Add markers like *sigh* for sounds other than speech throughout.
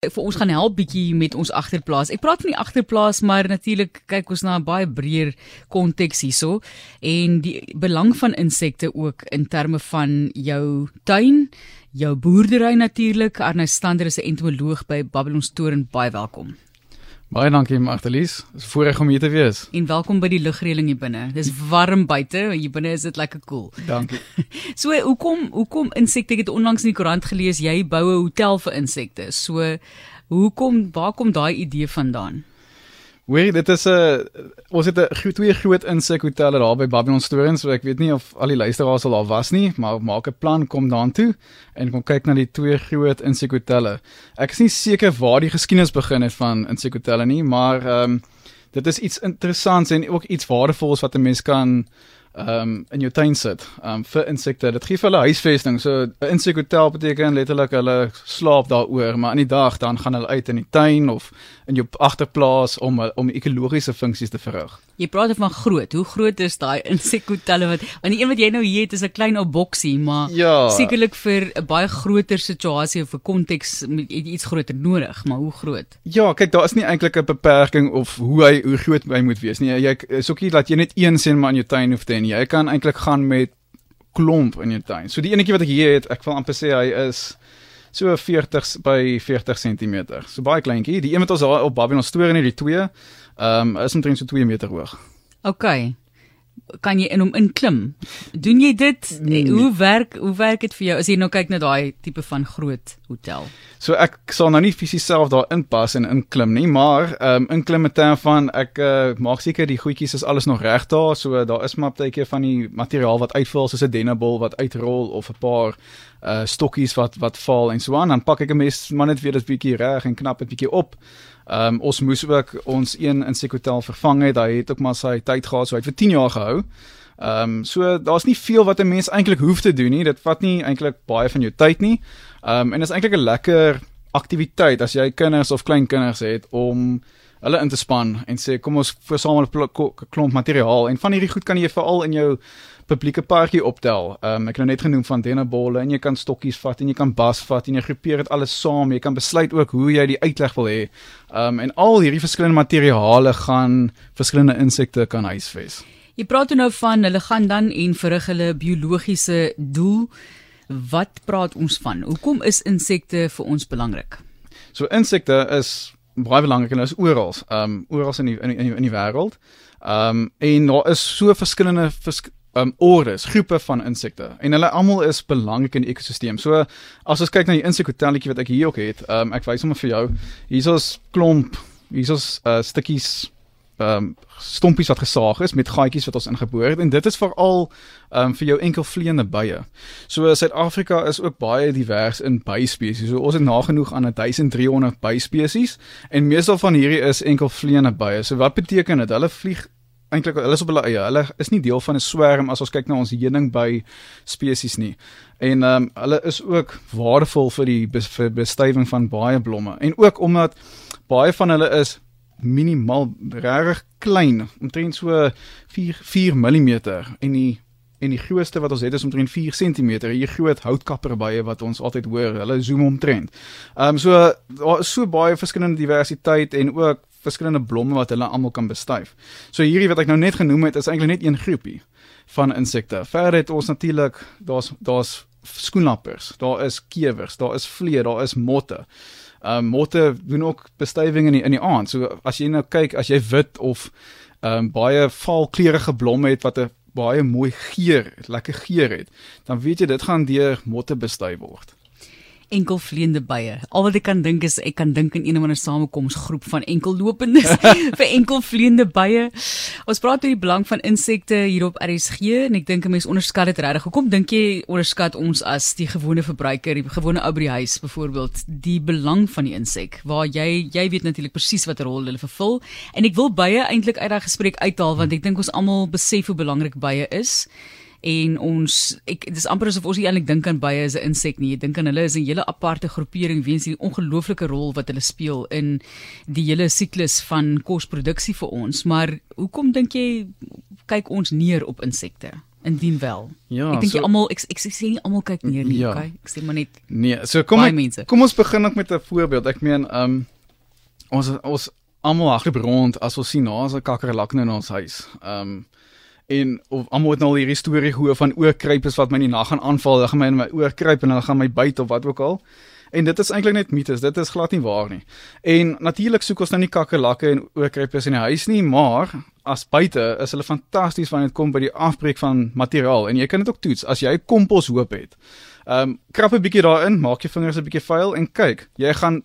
vir ons gaan help bietjie met ons agterplaas. Ek praat van die agterplaas, maar natuurlik kyk ons na 'n baie breër konteks hierso en die belang van insekte ook in terme van jou tuin, jou boerdery natuurlik. Arne Stander is 'n entomoloog by Babylon Toren. Baie welkom. Baie dankie Magdalies. Dis voorreg om hier te wees. En welkom by die lugreëling hier binne. Dis warm buite, hier binne is dit lekker koel. Cool. Dankie. *laughs* so, hoekom hoekom insekte? Ek het onlangs in die koerant gelees jy bou 'n hotel vir insekte. So, hoekom waar kom daai idee vandaan? Weet dit is 'n uh, ons het 'n twee groot insekhotelle daar by Babylon Storens, so ek weet nie of al die luisteraars al daar was nie, maar maak 'n plan kom daartoe en kom kyk na die twee groot insekhotelle. Ek is nie seker waar die geskiedenis begin het van insekhotelle nie, maar ehm um, dit is iets interessants en ook iets waardevols wat 'n mens kan um, in jou tuin sit. Um, vir insekte. Dit gee vir hulle huisvesting. So 'n insekhotel beteken letterlik hulle slaap daaroor, maar in die dag dan gaan hulle uit in die tuin of in jou agterplaas om om ekologiese funksies te verrig. Jy praat van groot. Hoe groot is daai *laughs* insekhotelle wat want die een wat jy nou hier het is 'n klein ou boksie, maar ja. sekerlik vir 'n baie groter situasie of 'n konteks met iets groter nodig, maar hoe groot? Ja, kyk, daar is nie eintlik 'n beperking of hoe hy hoe groot hy moet wees nie. Jy is ook nie dat jy net een sien maar in jou tuin hoef te en jy kan eintlik gaan met klomp in jou tuin. So die enetjie wat ek hier het, ek wil amper sê hy is so 40 by 40 cm. So baie kleintjie. Die een wat ons daar op Babylon stoor in die twee, ehm um, is omtrent so 2 meter hoog. OK kan jy in hom inklim. Doen jy dit? Nee, nee. Hoe werk hoe werk dit vir jou as jy nou kyk na daai tipe van groot hotel? So ek sal nou nie fisies self daar inpas en inklim nie, maar ehm um, inklim met term van ek uh, maak seker die goedjies is alles nog reg daar, so daar is maar baie keer van die materiaal wat uitval soos 'n dennebol wat uitrol of 'n paar uh stokkies wat wat val en so aan, dan pak ek 'n mes maar net weer dit bietjie reg en knap dit bietjie op. Ehm um, ons moes ook ons een insekhotel vervang het. Hy het ook maar sy tyd gehad, so hy het vir 10 jaar gehou. Ehm um, so daar's nie veel wat 'n mens eintlik hoef te doen nie. Dit vat nie eintlik baie van jou tyd nie. Ehm um, en dit is eintlik 'n lekker aktiwiteit as jy kinders of kleinkinders het om hulle in te span en sê kom ons versamel 'n klomp materiaal en van hierdie goed kan jy veral in jou publieke parkie optel. Ehm um, ek het nou net genoem van dennebolle en jy kan stokkies vat en jy kan bas vat en jy groepeer dit alles saam. Jy kan besluit ook hoe jy die uitleg wil hê. Ehm um, en al hierdie verskillende materiale gaan verskillende insekte kan huisves. Jy praat nou van hulle gaan dan en verrig hulle biologiese doel. Wat praat ons van? Hoekom is insekte vir ons belangrik? So insekte is baie belangrik en is oral, ehm um, oral in die in die, in die wêreld. Ehm um, en daar is so verskillende vers, um ordes, groepe van insekte en hulle almal is belangrik in die ekosisteem. So as ons kyk na die insekhotelletjie wat ek hier ook het, um ek wys hom vir jou. Hier's klomp, hier's uh stukkies um stompies wat gesaag is met gaatjies wat ons ingeboor het en dit is veral um vir jou enkelvleiende bye. So Suid-Afrika is ook baie divers in byspesies. So ons het nagenoeg aan 1300 byspesies en meestal van hierdie is enkelvleiende bye. So wat beteken dit? Hulle vlieg eintlik hulle is op hulle eie. Hulle is nie deel van 'n swerm as ons kyk na ons heuning by spesies nie. En ehm um, hulle is ook waardevol vir die vir bestuiving van baie blomme en ook omdat baie van hulle is minimaal regtig klein, omtrent so 4 4 mm en die en die grootste wat ons het is omtrent 4 cm. Hier groot houtkapperbye wat ons altyd hoor, hulle zoom omtrent. Ehm um, so daar is so baie verskillende diversiteit en ook verskillende blomme wat hulle almal kan bestuif. So hierdie wat ek nou net genoem het is eintlik net een groepie van insekte. Verder het ons natuurlik daar's daar's skoenlappers, daar is kewers, daar is vliee, daar is motte. Ehm um, motte doen ook bestuiving in die, in die aand. So as jy nou kyk, as jy wit of ehm um, baie vaalkleurige blomme het wat 'n baie mooi geur, lekker geur het, dan weet jy dit gaan deur motte bestuif word enkelvleiende bye. Al wat ek kan dink is ek kan dink aan een of ander samekomsgroep van enkellopendes *laughs* vir enkelvleiende bye. Ons praat oor die belang van insekte hier op RSG en ek dink 'n mens onderskat dit regtig. Hoekom dink jy onderskat ons as die gewone verbruiker, die gewone ou by die huis byvoorbeeld, die belang van die insek? Waar jy jy weet natuurlik presies watter rol hulle vervul en ek wil bye eintlik uit daai gesprek uithaal want ek dink ons almal besef hoe belangrik bye is en ons ek dis amper asof ons nie eintlik dink aan baie as 'n insek nie. Jy dink aan hulle is 'n hele aparte groepering weens die ongelooflike rol wat hulle speel in die hele siklus van kosproduksie vir ons. Maar hoekom dink jy kyk ons neer op insekte? indien wel. Ja, ek dink so- so, almal ek ek sê nie almal kyk neer nie, Ja. okay? Ek sê maar net Nee, so kom ek, mense. kom ons begin ook met 'n voorbeeld. Ek meen, ehm um, ons ons almal hardloop rond as ons sien daar's 'n kakkerlak in ons huis. Ehm um, en of almal het nou al hierdie storie gehoor van oorkruipers wat my in die nag gaan aanval, hulle gaan my in my oor kruip en hulle gaan my byt of wat ook al. En dit is eintlik net mites, dit is glad nie waar nie. En natuurlik soek ons nou nie kakkerlakke en oorkruipers in die huis nie, maar as buite is hulle fantasties wanneer dit kom by die afbreek van materiaal en jy kan dit ook toets as jy komposhoop het. Ehm um, krap 'n bietjie daarin, maak jou vingers 'n bietjie vuil en kyk, jy gaan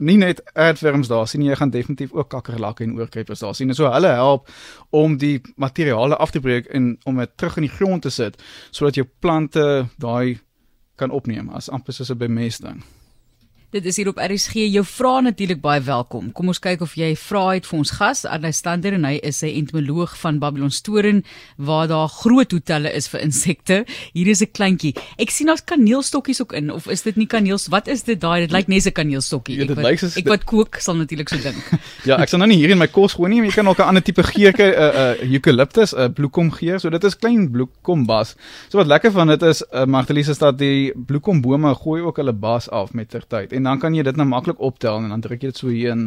nie net aardwurms daar sien, jy gaan definitief ook kakkerlakke en oorkruipers daar sien. En so hulle help om die materiale af te breek en om dit terug in die grond te sit sodat jou plante daai kan opneem as amper soos 'n bemesting. Dit is hier op RSG. Jou vrae natuurlik baie welkom. Kom ons kyk of jy vrae het vir ons gas, Arne Stander en hy is 'n entomoloog van Babylon Storen waar daar groot hotelle is vir insekte. Hier is 'n kleintjie. Ek sien daar's kaneelstokkies ook in of is dit nie kaneels? Wat is dit daai? Dit lyk net 'n kaneelstokkie. Ja, Ek wat- soos- Ek wat kook sal natuurlik so dink. *laughs* Ja, ek sal nou nie hier in my kos gooi nie, maar jy kan ook 'n ander tipe geur kry, 'n uh, uh, eucalyptus, 'n uh, bloekomgeur. So dit is klein bloekombas. So wat lekker van dit is, uh, Magdalise is dat die bloekombome gooi ook hulle bas af met ter tyd. En dan kan jy dit nou maklik optel en dan druk jy dit so hier in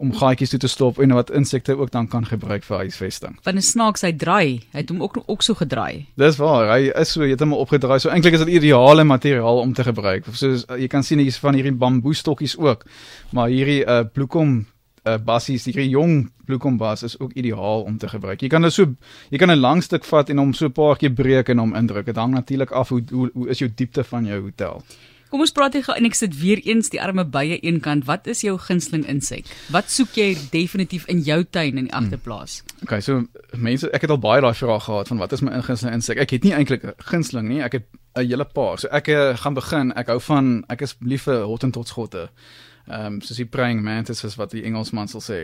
om gaatjies toe te stop en wat insekte ook dan kan gebruik vir huisvesting. Van 'n snaaks hy draai. Hy het hom ook ook so gedraai. Dis waar, hy is so heeltemal opgedraai. So eintlik is dit ideale materiaal om te gebruik. Soos uh, jy kan sien hier's van hierdie bamboestokkies ook. Maar hierdie uh bloekom uh bassies, hierdie jong bloekombas is ook ideaal om te gebruik. Jy kan dit so jy kan 'n lang stuk vat en hom so 'n paar keer breek en hom indruk. Dit hang natuurlik af hoe, hoe hoe is jou diepte van jou hotel. Kom ons praat hier en ek sit weer eens die arme bye eenkant. Wat is jou gunsteling insek? Wat soek jy definitief in jou tuin in die agterplaas? Okay, so mense, ek het al baie daai vrae gehad van wat is my gunsteling insek? Ek het nie eintlik 'n gunsteling nie. Ek het 'n hele paar. So ek uh, gaan begin. Ek hou van ek is lief vir hottentotsgotte. Ehm um, soos die praying mantis is wat die Engelsman sal sê.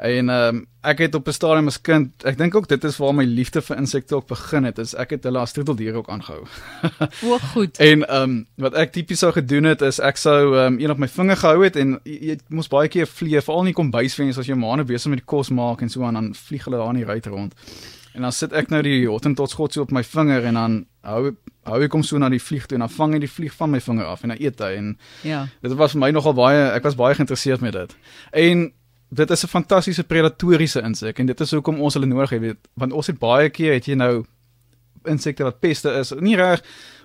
En ehm um, ek het op 'n stadium as kind, ek dink ook dit is waar my liefde vir insekte ook begin het. Is ek het hulle as troeteldiere ook aangehou. *laughs* O, goed. En ehm um, wat ek tipies sou gedoen het is ek sou ehm um, een op my vinger gehou het en jy, jy moes baie keer vlieg, veral in die kombuisvensters as jy maande besig met die kos maak en so aan dan vlieg hulle daar in die ruit rond. En dan sit ek nou die hottentotsgod so op my vinger en dan hou hou ek hom so na die vlieg toe en dan vang hy die vlieg van my vinger af en dan eet hy en Ja. dit was vir my nogal baie ek was baie geïnteresseerd met dit. En dit is 'n fantastiese predatoriese insek en dit is hoekom ons hulle nodig het weet want ons het baie keer het jy nou insekte wat peste is. Nie reg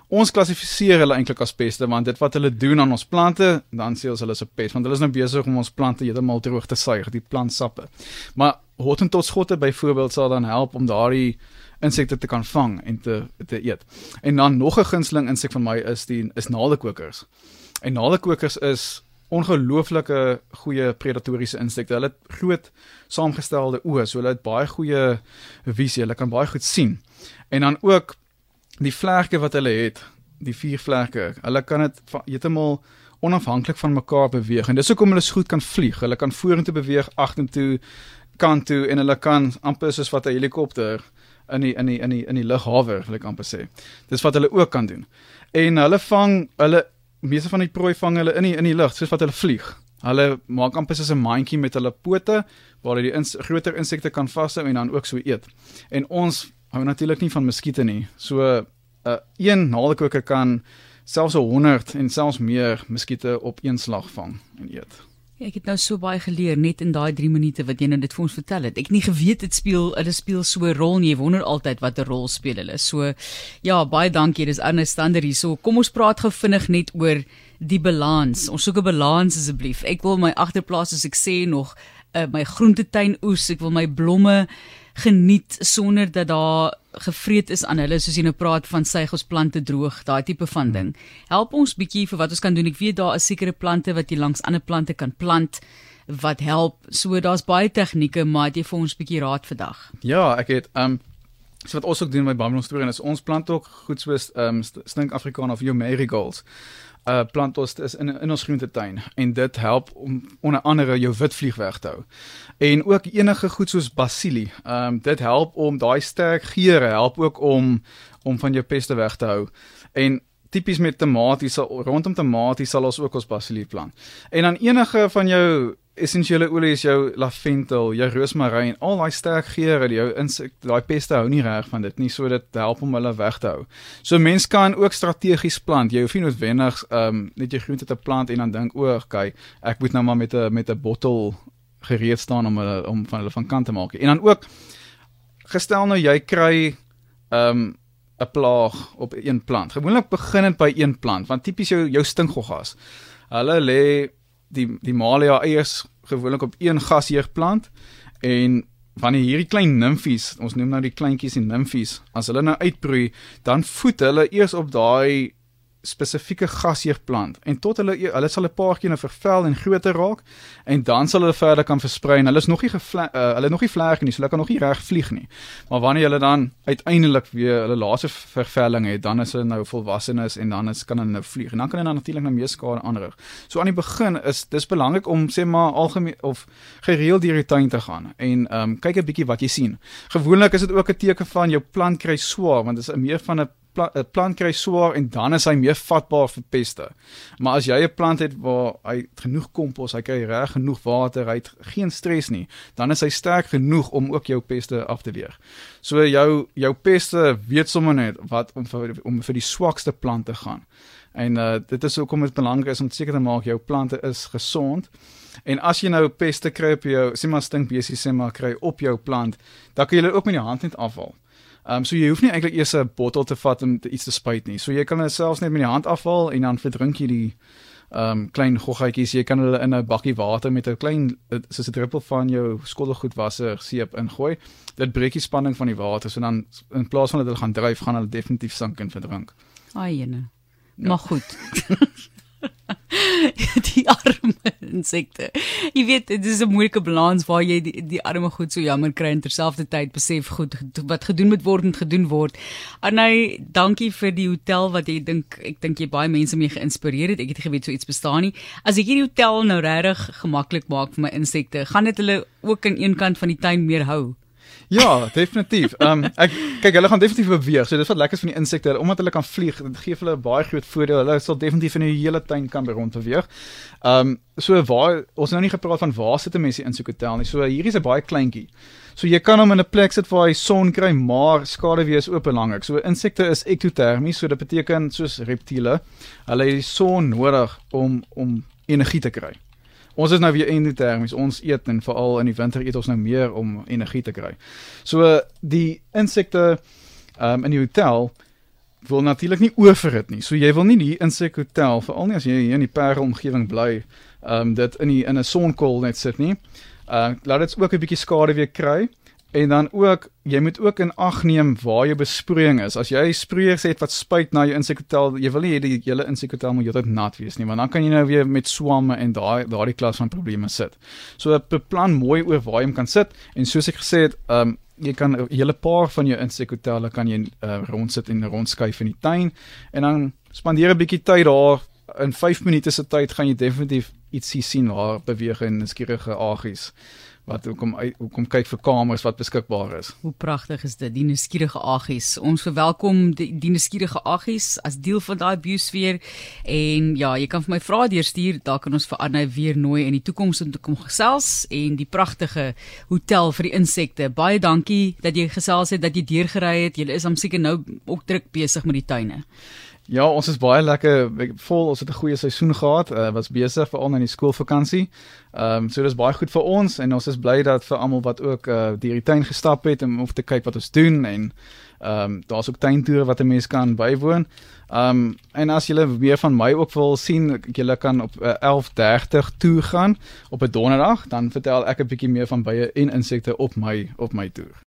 ons klassifiseer hulle eintlik as peste want dit wat hulle doen aan ons plante, dan sê ons hulle is 'n pest want hulle is nou besig om ons plante heeltemal droog te suig, die plantsappe. Maar hottentotsgotte byvoorbeeld sal dan help om daardie insekte te kan vang en te te eet. En dan nog 'n gunsteling insek van my is die is naaldekokers. En naaldekokers is ongelooflike goeie predatoriese insekte. Hulle het groot saamgestelde oë, so hulle het baie goeie visie. Hulle kan baie goed sien. En dan ook die vlerke wat hulle het, die vier vlerke. Hulle kan dit heeltemal onafhanklik van mekaar beweeg. En dis hoekom hulle so goed kan vlieg. Hulle kan vorentoe beweeg, agtertoe, kant toe en hulle kan amper soos wat 'n helikopter in die in die in die in die lug hawer, wil ek amper sê. Dis wat hulle ook kan doen. En hulle vang hulle meeste van die prooi vang hulle in die in die lug, soos wat hulle vlieg. Hulle maak amper soos 'n mandjie met hulle pote waar hulle die ins groter insekte kan vashou en dan ook so eet. En ons hou natuurlik nie van muskiete nie. So 'n uh, een naaldkoker kan selfs 'n 100 en selfs meer muskiete op een slag vang en eet. Ek het nou so baie geleer net in daai 3 minute wat jy nou dit vir ons vertel het. Ek het nie geweet dit speel hulle speel so 'n rol nie. Jy wonder altyd wat 'n rol speel hulle. So ja, baie dankie. Dis Arne Stander hier. So kom ons praat gou vinnig net oor die balans. Ons soek 'n balans asseblief. Ek wil my agterplaas soos ek sê nog uh, my groentetuin oes. Ek wil my blomme geniet sonder dat daar gevreet is aan hulle soos jy nou praat van sygelsplante droog, daai tipe van ding. Help ons bietjie vir wat ons kan doen. Ek weet daar is sekere plante wat jy langs ander plante kan plant wat help. So daar's baie tegnieke, maar het jy vir ons bietjie raad vandag? Ja, ek het ehm um, so wat ons ook doen by Babylon Storie is ons plant ook goed soos ehm um, stink Afrikaan of jou marigolds. Uh plant ons is in in ons groentetuin en dit help om onder andere jou witvlieg weg te hou. En ook enige goed soos basilie. Ehm um, dit help om daai sterk geure help ook om om van jou peste weg te hou. En tipies met tamaties sal rondom tamaties sal ons ook ons basilie plant. En dan enige van jou essensiële olies, jou lavendel, jou roosmaryn, al daai sterk geure, jou insek, daai peste hou nie reg van dit nie, so dit help om hulle weg te hou. So mens kan ook strategies plant. Jy hoef nie noodwendig ehm um, net jy groente te plant en dan dink o, okay, ek moet nou maar met 'n met 'n bottel gereed staan om hulle om van hulle van kant te maak. En dan ook gestel nou jy kry ehm um, 'n plaag op een plant. Gewoonlik begin dit by een plant, want tipies jou jou stinkgoggas. Hulle lê die die Malia eiers gewoonlik op een gasheerplant en wanneer hierdie klein nimfies, ons noem nou die kleintjies en nimfies, as hulle nou uitbroei, dan voed hulle eers op daai spesifieke gasheerplant en tot hulle hulle sal 'n paar keer nou vervel en groter raak en dan sal hulle verder kan versprei en hulle is nog nie uh, hulle nog nie vlerke nie so hulle kan nog nie reg vlieg nie. Maar wanneer hulle dan uiteindelik weer hulle laaste vervelling het dan is hulle nou volwassenes en dan is kan hulle nou vlieg. En dan kan hulle natuurlik nou meer skade aanrig. So aan die begin is dis belangrik om sê maar algemeen of gereeld deur die tuin te gaan en ehm um, kyk 'n bietjie wat jy sien. Gewoonlik is dit ook 'n teken van jou plant kry swaar want dit is meer van 'n plant, plant kry swaar en dan is hy meer vatbaar vir peste. Maar as jy 'n plant het waar hy genoeg kompos, hy kry reg genoeg water, hy het geen stres nie, dan is hy sterk genoeg om ook jou peste af te weer. So jou jou peste weet sommer net wat om vir om vir die swakste plante gaan. En uh dit is hoekom dit belangrik is om seker te maak jou plante is gesond. En as jy nou peste kry op jou, sê maar stinkbesies sê maar kry op jou plant, dan kan jy dit ook met die hand net afhaal. Ehm um, so jy hoef nie eintlik eers 'n bottel te vat om te iets te spuit nie. So jy kan dit selfs net met die hand afval en dan verdrink jy die ehm um, klein goggetjies. Jy kan hulle in 'n bakkie water met 'n klein soos 'n druppel van jou skottelgoedwasser seep ingooi. Dit breek die spanning van die water. So dan in plaas van dat hulle gaan dryf, gaan hulle definitief sink en verdrink. Ai jene. Ja. Maar goed. *laughs* *laughs* die arme insekte. Jy weet, dit is 'n moeilike balans waar jy die, die arme goed so jammer kry en terselfdertyd besef goed wat gedoen moet word moet gedoen word. Anay, dankie vir die hotel wat jy dink ek dink jy baie mense mee geïnspireer het. Ek het geweet so iets bestaan nie. As ek hierdie hotel nou regtig gemaklik maak vir my insekte, gaan dit hulle ook aan een kant van die tuin meer hou. Ja, definitief. Ehm um, ek kyk hulle gaan definitief beweeg. So dis wat lekker is van die insekte, omdat hulle kan vlieg, dit gee hulle 'n baie groot voordeel. Hulle sal definitief in die hele tuin kan rondbeweeg. Ehm um, so waar ons nou nie gepraat van waar sit 'n mens in so 'n hotel nie. So hier is 'n baie kleintjie. So jy kan hom in 'n plek sit waar hy son kry, maar skaduwee is ook belangrik. So insekte is ektotermies, so dit beteken soos reptiele, hulle het die son nodig om om energie te kry. Ons is nou weer endotermies. Ons eet en veral in die winter eet ons nou meer om energie te kry. So die insekte um, in die hotel wil natuurlik nie oorverhit nie. So jy wil nie die insek hotel veral nie as jy hier in die Parel omgewing bly, ehm um, dit in die in 'n sonkol net sit nie. Uh laat dit ook 'n bietjie skade weer kry. En dan ook, jy moet ook in ag neem waar jou besproeiing is. As jy sproeiers het wat spuit na jou insekhotel, jy wil nie hê die hele insekhotel moet heeltyd nat wees nie, want dan kan jy nou weer met swamme en daai daardie klas van probleme sit. So beplan mooi oor waar jy hom kan sit en soos ek gesê het, ehm um, jy kan 'n hele paar van jou insekhotelle kan jy uh, rondsit en rondskuif in die tuin en dan spandeer 'n bietjie tyd daar. In 5 minute se tyd gaan jy definitief ietsie sien waar beweeg en skierige agies wat hoekom hoekom kyk vir kamers wat beskikbaar is. Hoe pragtig is dit, die nuuskierige aggies. Ons verwelkom die, die nuuskierige aggies as deel van daai biosfeer en ja, jy kan vir my vrae deurstuur, daar kan ons vir Anne weer nooi in die toekoms om te kom gesels en die pragtige hotel vir die insekte. Baie dankie dat jy gesels het, dat jy deurgery het. Jy is am seker nou ook druk besig met die tuine. Ja, ons is baie lekker vol. Ons het 'n goeie seisoen gehad. Uh, was besig vir al in die skoolvakansie. Ehm um, so dis baie goed vir ons en ons is bly dat vir almal wat ook uh deur die tuin gestap het om of te kyk wat ons doen en ehm um, daar's ook tuintoere wat 'n mens kan bywoon. Ehm um, en as julle meer van my ook wil sien, julle kan op uh, 11:30 toe gaan op 'n donderdag, dan vertel ek 'n bietjie meer van bye en insekte op my op my toer.